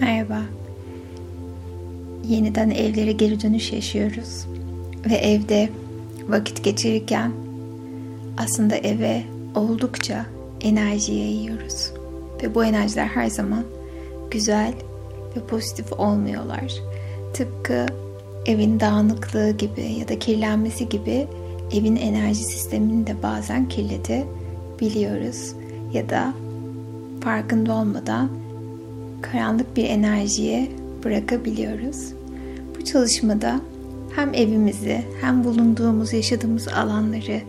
Merhaba. Yeniden evlere geri dönüş yaşıyoruz. Ve evde vakit geçirirken aslında eve oldukça enerji yayıyoruz. Ve bu enerjiler her zaman güzel ve pozitif olmuyorlar. Tıpkı evin dağınıklığı gibi ya da kirlenmesi gibi evin enerji sistemini de bazen kirletebiliyoruz. Ya da farkında olmadan karanlık bir enerjiye bırakabiliyoruz. Bu çalışmada hem evimizi hem bulunduğumuz, yaşadığımız alanları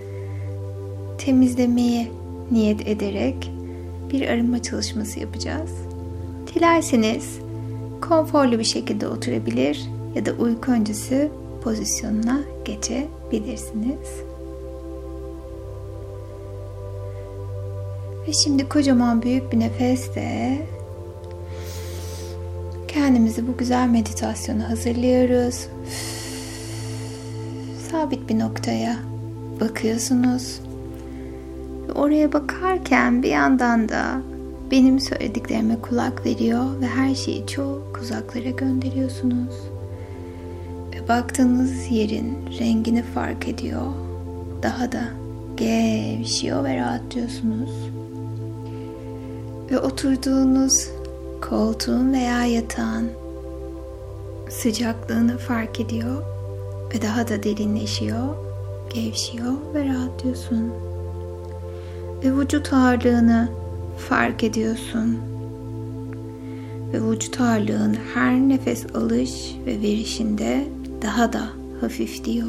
temizlemeye niyet ederek bir arınma çalışması yapacağız. Dilerseniz konforlu bir şekilde oturabilir ya da uyku öncesi pozisyonuna geçebilirsiniz. Ve şimdi kocaman büyük bir nefesle kendimizi bu güzel meditasyona hazırlıyoruz. Sabit bir noktaya bakıyorsunuz. Ve oraya bakarken bir yandan da benim söylediklerime kulak veriyor ve her şeyi çok uzaklara gönderiyorsunuz. Ve baktığınız yerin rengini fark ediyor. Daha da gevşiyor ve rahatlıyorsunuz. Ve oturduğunuz koltuğun veya yatağın sıcaklığını fark ediyor ve daha da derinleşiyor, gevşiyor ve rahatlıyorsun. Ve vücut ağırlığını fark ediyorsun. Ve vücut ağırlığın her nefes alış ve verişinde daha da hafifliyor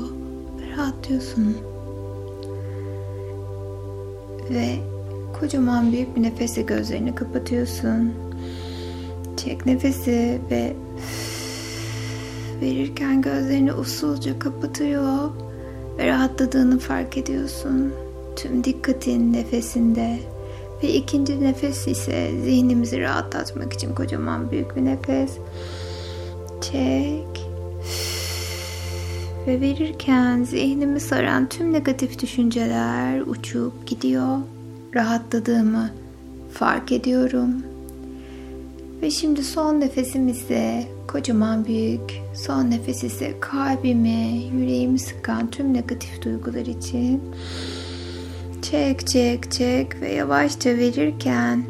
ve rahatlıyorsun. Ve kocaman büyük bir nefese gözlerini kapatıyorsun. Çek nefesi ve verirken gözlerini usulca kapatıyor ve rahatladığını fark ediyorsun. Tüm dikkatin nefesinde ve ikinci nefes ise zihnimizi rahatlatmak için kocaman büyük bir nefes. Çek ve verirken zihnimi saran tüm negatif düşünceler uçup gidiyor. Rahatladığımı fark ediyorum. Ve şimdi son nefesim ise kocaman büyük. Son nefes ise kalbimi, yüreğimi sıkan tüm negatif duygular için. Çek, çek, çek ve yavaşça verirken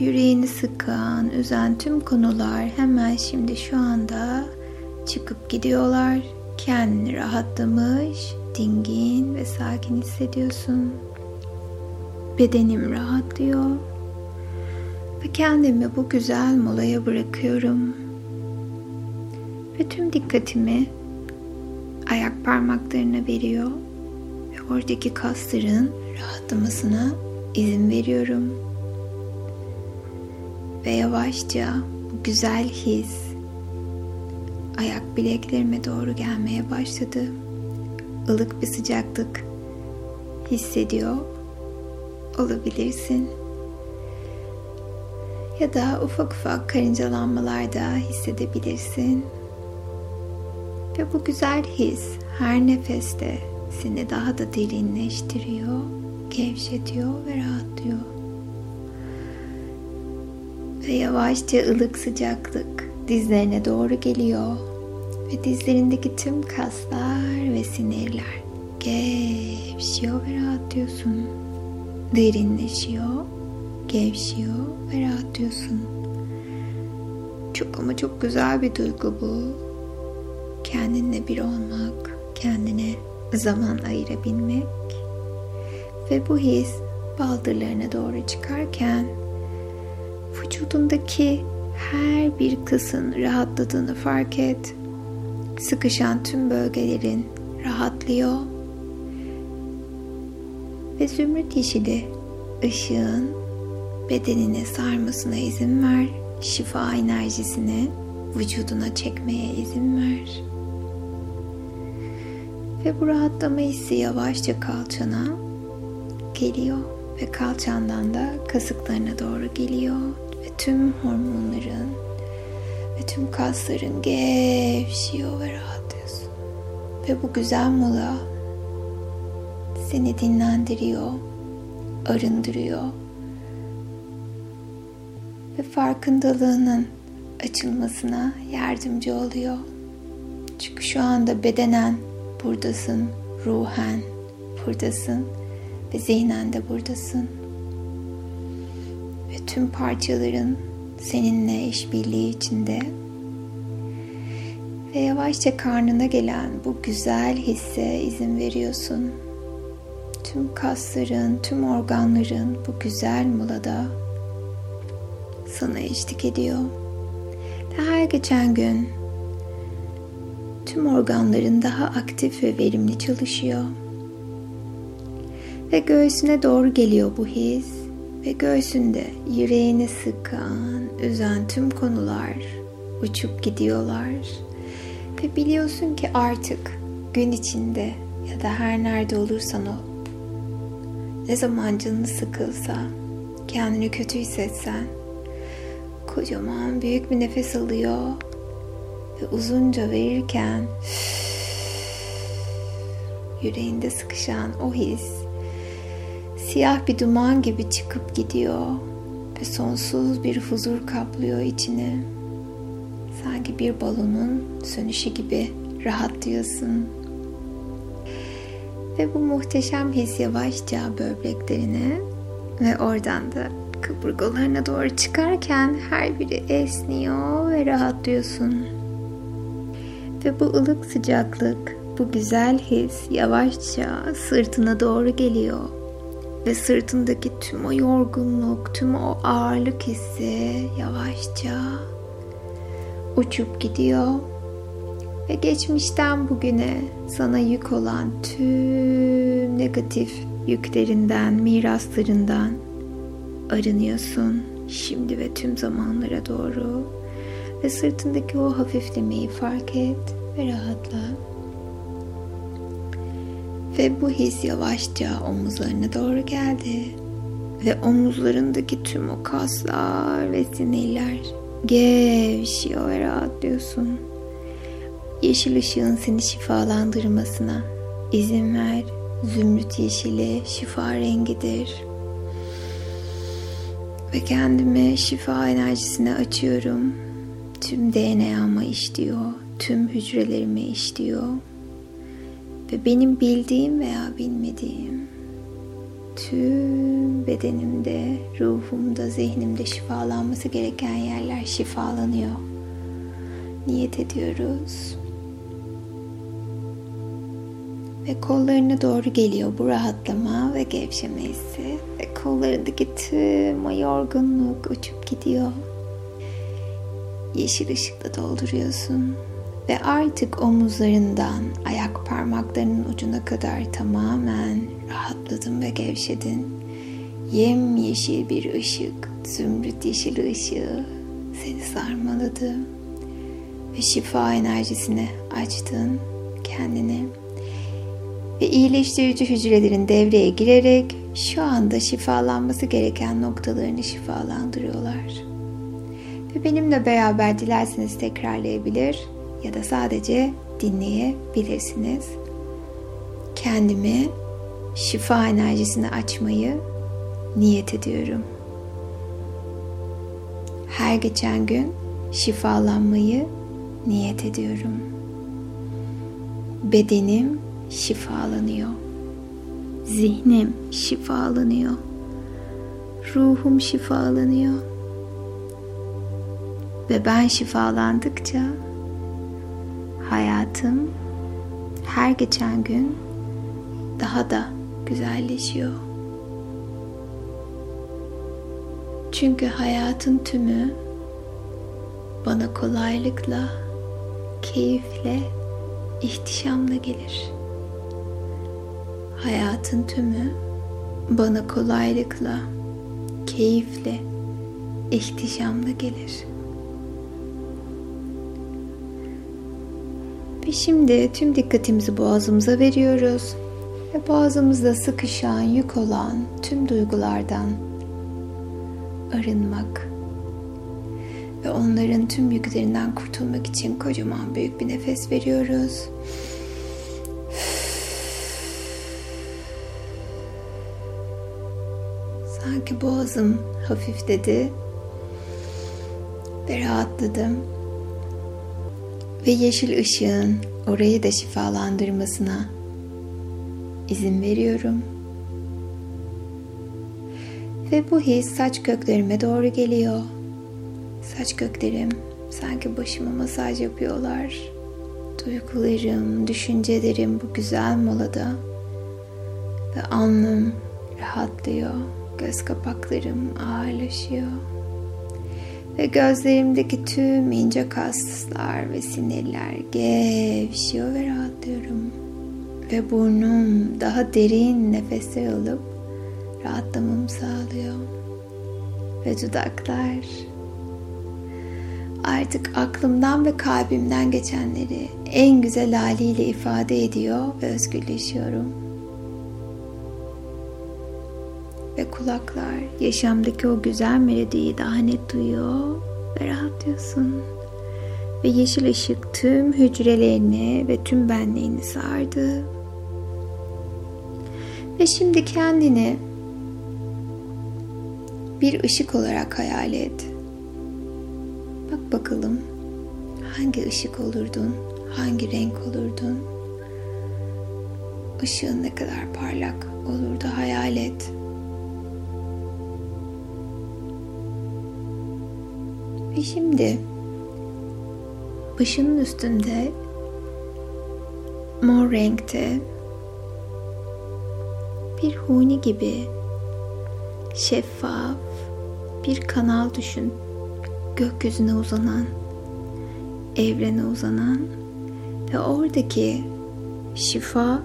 yüreğini sıkan, üzen tüm konular hemen şimdi şu anda çıkıp gidiyorlar. Kendini rahatlamış, dingin ve sakin hissediyorsun. Bedenim rahatlıyor ve kendimi bu güzel molaya bırakıyorum. Ve tüm dikkatimi ayak parmaklarına veriyor ve oradaki kasların rahatlamasına izin veriyorum. Ve yavaşça bu güzel his ayak bileklerime doğru gelmeye başladı. Ilık bir sıcaklık hissediyor olabilirsin ya da ufak ufak karıncalanmalar da hissedebilirsin. Ve bu güzel his her nefeste seni daha da derinleştiriyor, gevşetiyor ve rahatlıyor. Ve yavaşça ılık sıcaklık dizlerine doğru geliyor ve dizlerindeki tüm kaslar ve sinirler gevşiyor ve rahatlıyorsun. Derinleşiyor gevşiyor ve rahatlıyorsun. Çok ama çok güzel bir duygu bu. Kendinle bir olmak, kendine zaman ayırabilmek ve bu his baldırlarına doğru çıkarken vücudundaki her bir kısın rahatladığını fark et. Sıkışan tüm bölgelerin rahatlıyor ve zümrüt yeşili ışığın bedenine sarmasına izin ver. Şifa enerjisini vücuduna çekmeye izin ver. Ve bu rahatlama hissi yavaşça kalçana geliyor ve kalçandan da kasıklarına doğru geliyor ve tüm hormonların ve tüm kasların gevşiyor ve rahatlıyorsun. Ve bu güzel mola seni dinlendiriyor, arındırıyor ve farkındalığının açılmasına yardımcı oluyor. Çünkü şu anda bedenen buradasın, ruhen buradasın ve zihnen de buradasın. Ve tüm parçaların seninle işbirliği içinde ve yavaşça karnına gelen bu güzel hisse izin veriyorsun. Tüm kasların, tüm organların bu güzel molada sana eşlik ediyor. Ve her geçen gün tüm organların daha aktif ve verimli çalışıyor. Ve göğsüne doğru geliyor bu his ve göğsünde yüreğini sıkan, üzen tüm konular uçup gidiyorlar. Ve biliyorsun ki artık gün içinde ya da her nerede olursan ol, ne zaman canını sıkılsa, kendini kötü hissetsen, kocaman büyük bir nefes alıyor ve uzunca verirken yüreğinde sıkışan o his siyah bir duman gibi çıkıp gidiyor ve sonsuz bir huzur kaplıyor içini. Sanki bir balonun sönüşü gibi rahatlıyorsun. Ve bu muhteşem his yavaşça böbreklerine ve oradan da kaburgalarına doğru çıkarken her biri esniyor ve rahatlıyorsun. Ve bu ılık sıcaklık, bu güzel his yavaşça sırtına doğru geliyor. Ve sırtındaki tüm o yorgunluk, tüm o ağırlık hissi yavaşça uçup gidiyor. Ve geçmişten bugüne sana yük olan tüm negatif yüklerinden, miraslarından arınıyorsun şimdi ve tüm zamanlara doğru ve sırtındaki o hafiflemeyi fark et ve rahatla. Ve bu his yavaşça omuzlarına doğru geldi. Ve omuzlarındaki tüm o kaslar ve sinirler gevşiyor ve rahatlıyorsun. Yeşil ışığın seni şifalandırmasına izin ver. Zümrüt yeşili şifa rengidir. Ve kendimi şifa enerjisine açıyorum. Tüm DNA'ma işliyor, tüm hücrelerime işliyor. Ve benim bildiğim veya bilmediğim tüm bedenimde, ruhumda, zihnimde şifalanması gereken yerler şifalanıyor. Niyet ediyoruz. Ve kollarına doğru geliyor bu rahatlama ve gevşeme hissi. Ve kollarındaki tüm o yorgunluk uçup gidiyor. Yeşil ışıkla dolduruyorsun. Ve artık omuzlarından ayak parmaklarının ucuna kadar tamamen rahatladın ve gevşedin. Yem yeşil bir ışık, zümrüt yeşil ışığı seni sarmaladı. Ve şifa enerjisini açtın kendini ve iyileştirici hücrelerin devreye girerek şu anda şifalanması gereken noktalarını şifalandırıyorlar. Ve benimle beraber dilerseniz tekrarlayabilir ya da sadece dinleyebilirsiniz. Kendimi şifa enerjisini açmayı niyet ediyorum. Her geçen gün şifalanmayı niyet ediyorum. Bedenim şifalanıyor. Zihnim şifalanıyor. Ruhum şifalanıyor. Ve ben şifalandıkça hayatım her geçen gün daha da güzelleşiyor. Çünkü hayatın tümü bana kolaylıkla, keyifle, ihtişamla gelir. Hayatın tümü bana kolaylıkla, keyifle, ihtişamla gelir. Ve şimdi tüm dikkatimizi boğazımıza veriyoruz ve boğazımızda sıkışan, yük olan tüm duygulardan arınmak ve onların tüm yüklerinden kurtulmak için kocaman büyük bir nefes veriyoruz. Sanki boğazım hafifledi ve rahatladım. Ve yeşil ışığın orayı da şifalandırmasına izin veriyorum. Ve bu his saç köklerime doğru geliyor. Saç köklerim sanki başıma masaj yapıyorlar. Duygularım, düşüncelerim bu güzel molada ve alnım rahatlıyor. Göz kapaklarım ağırlaşıyor. Ve gözlerimdeki tüm ince kaslar ve sinirler gevşiyor ve rahatlıyorum. Ve burnum daha derin nefesler alıp rahatlamamı sağlıyor. Ve dudaklar artık aklımdan ve kalbimden geçenleri en güzel haliyle ifade ediyor ve özgürleşiyorum. Ve kulaklar yaşamdaki o güzel melodiyi daha net duyuyor ve rahatlıyorsun. Ve yeşil ışık tüm hücrelerini ve tüm benliğini sardı. Ve şimdi kendini bir ışık olarak hayal et. Bak bakalım hangi ışık olurdun, hangi renk olurdun? Işığın ne kadar parlak olurdu hayal et. Ve şimdi başının üstünde mor renkte bir huni gibi şeffaf bir kanal düşün. Gökyüzüne uzanan, evrene uzanan ve oradaki şifa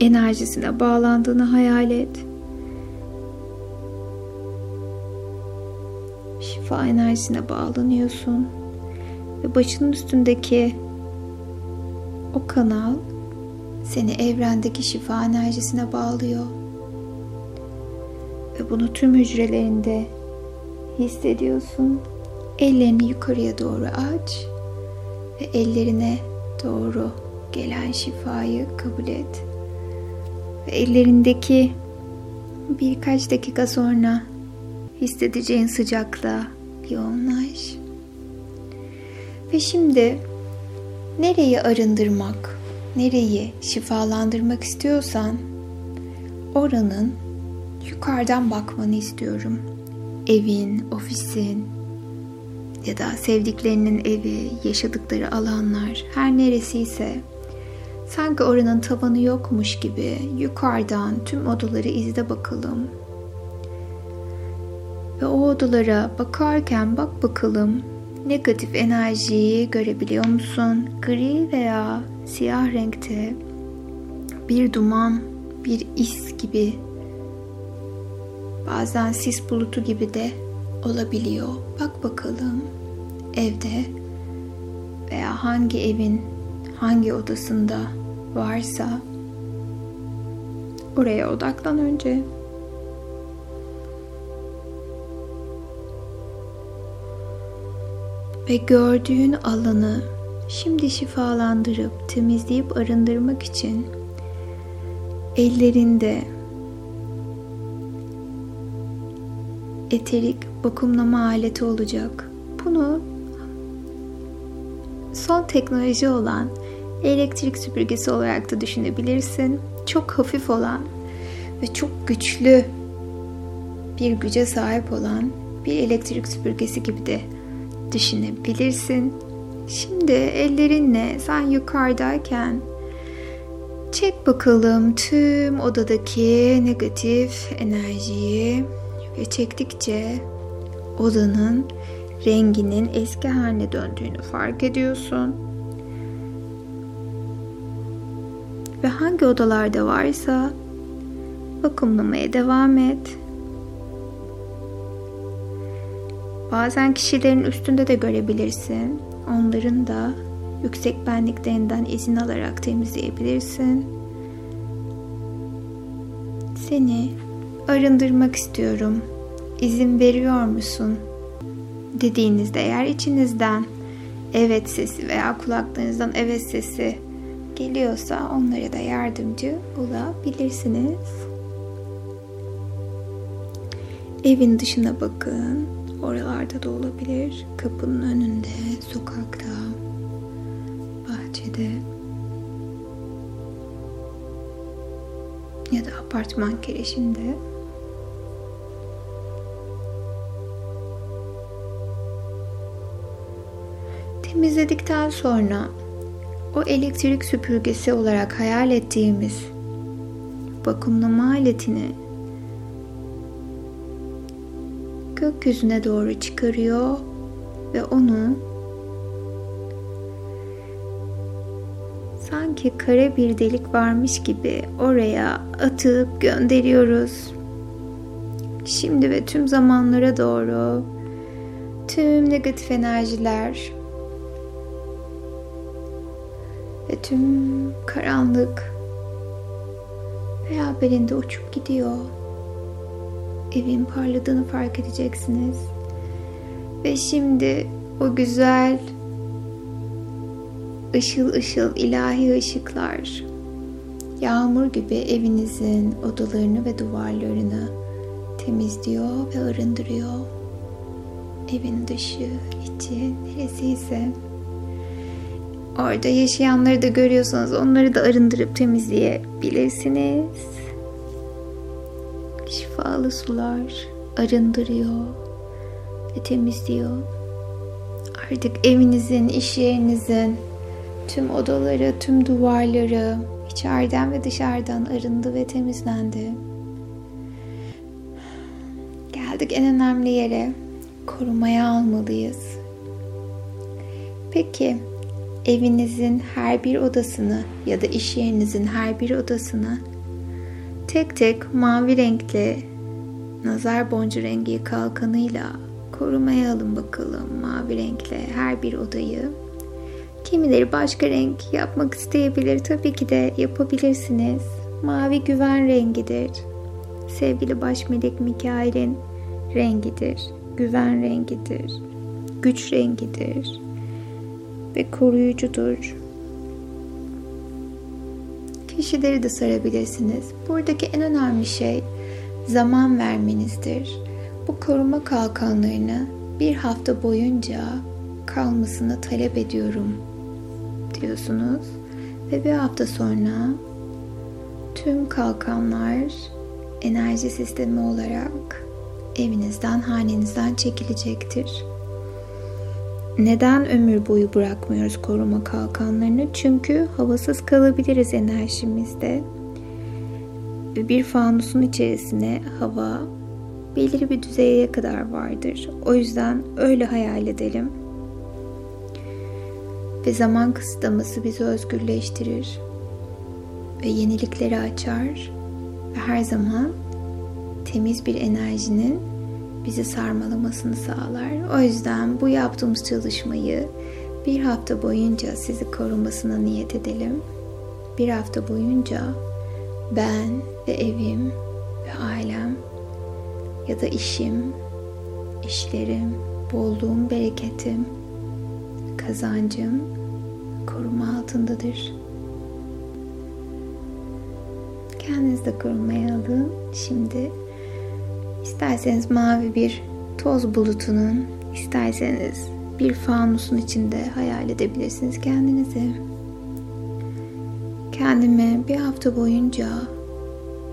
enerjisine bağlandığını hayal et. Şifa enerjisine bağlanıyorsun. Ve başının üstündeki o kanal seni evrendeki şifa enerjisine bağlıyor. Ve bunu tüm hücrelerinde hissediyorsun. Ellerini yukarıya doğru aç ve ellerine doğru gelen şifayı kabul et. Ve ellerindeki birkaç dakika sonra hissedeceğin sıcaklığa yoğunlaş. Ve şimdi nereyi arındırmak, nereyi şifalandırmak istiyorsan oranın yukarıdan bakmanı istiyorum. Evin, ofisin ya da sevdiklerinin evi, yaşadıkları alanlar her neresiyse sanki oranın tavanı yokmuş gibi yukarıdan tüm odaları izle bakalım ve o odalara bakarken bak bakalım negatif enerjiyi görebiliyor musun? Gri veya siyah renkte bir duman, bir is gibi bazen sis bulutu gibi de olabiliyor. Bak bakalım evde veya hangi evin hangi odasında varsa oraya odaklan önce. Ve gördüğün alanı şimdi şifalandırıp temizleyip arındırmak için ellerinde eterik vakumlama aleti olacak. Bunu son teknoloji olan elektrik süpürgesi olarak da düşünebilirsin. Çok hafif olan ve çok güçlü bir güce sahip olan bir elektrik süpürgesi gibi de düşünebilirsin. Şimdi ellerinle sen yukarıdayken çek bakalım tüm odadaki negatif enerjiyi ve çektikçe odanın renginin eski haline döndüğünü fark ediyorsun. Ve hangi odalarda varsa vakumlamaya devam et. Bazen kişilerin üstünde de görebilirsin. Onların da yüksek benliklerinden izin alarak temizleyebilirsin. Seni arındırmak istiyorum. İzin veriyor musun? Dediğinizde eğer içinizden evet sesi veya kulaklarınızdan evet sesi geliyorsa onlara da yardımcı olabilirsiniz. Evin dışına bakın oralarda da olabilir. Kapının önünde, sokakta, bahçede ya da apartman girişinde. Temizledikten sonra o elektrik süpürgesi olarak hayal ettiğimiz vakumlama aletini gökyüzüne doğru çıkarıyor ve onu sanki kare bir delik varmış gibi oraya atıp gönderiyoruz. Şimdi ve tüm zamanlara doğru tüm negatif enerjiler ve tüm karanlık beraberinde uçup gidiyor. Evin parladığını fark edeceksiniz. Ve şimdi o güzel ışıl ışıl ilahi ışıklar yağmur gibi evinizin odalarını ve duvarlarını temizliyor ve arındırıyor. Evin dışı, içi, neresi ise orada yaşayanları da görüyorsanız onları da arındırıp temizleyebilirsiniz. Şifalı sular arındırıyor ve temizliyor. Artık evinizin, iş yerinizin tüm odaları, tüm duvarları içeriden ve dışarıdan arındı ve temizlendi. Geldik en önemli yere. Korumaya almalıyız. Peki evinizin her bir odasını ya da iş yerinizin her bir odasını tek tek mavi renkli nazar boncu rengi kalkanıyla korumaya alın bakalım mavi renkle her bir odayı. Kimileri başka renk yapmak isteyebilir. Tabii ki de yapabilirsiniz. Mavi güven rengidir. Sevgili baş melek Mikail'in rengidir. Güven rengidir. Güç rengidir. Ve koruyucudur. Kişileri de sarabilirsiniz. Buradaki en önemli şey zaman vermenizdir. Bu koruma kalkanlarını bir hafta boyunca kalmasını talep ediyorum diyorsunuz ve bir hafta sonra tüm kalkanlar enerji sistemi olarak evinizden, hanenizden çekilecektir. Neden ömür boyu bırakmıyoruz koruma kalkanlarını? Çünkü havasız kalabiliriz enerjimizde. Bir fanusun içerisine hava belirli bir düzeye kadar vardır. O yüzden öyle hayal edelim. Ve zaman kısıtlaması bizi özgürleştirir. Ve yenilikleri açar. Ve her zaman temiz bir enerjinin bizi sarmalamasını sağlar. O yüzden bu yaptığımız çalışmayı bir hafta boyunca sizi korumasına niyet edelim. Bir hafta boyunca ben ve evim ve ailem ya da işim, işlerim, bolluğum, bereketim, kazancım koruma altındadır. Kendinizi de korumaya alın. Şimdi isterseniz mavi bir toz bulutunun, isterseniz bir fanusun içinde hayal edebilirsiniz kendinizi. Kendime bir hafta boyunca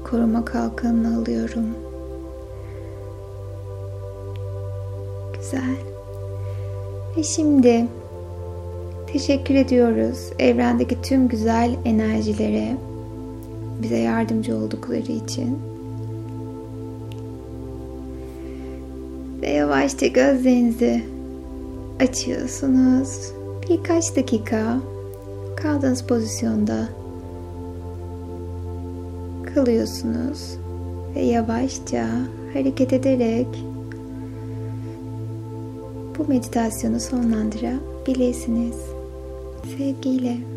koruma kalkanını alıyorum. Güzel. Ve şimdi teşekkür ediyoruz evrendeki tüm güzel enerjilere bize yardımcı oldukları için. Ve yavaşça gözlerinizi açıyorsunuz. Birkaç dakika kaldığınız pozisyonda kalıyorsunuz ve yavaşça hareket ederek bu meditasyonu sonlandırabilirsiniz. Sevgiyle.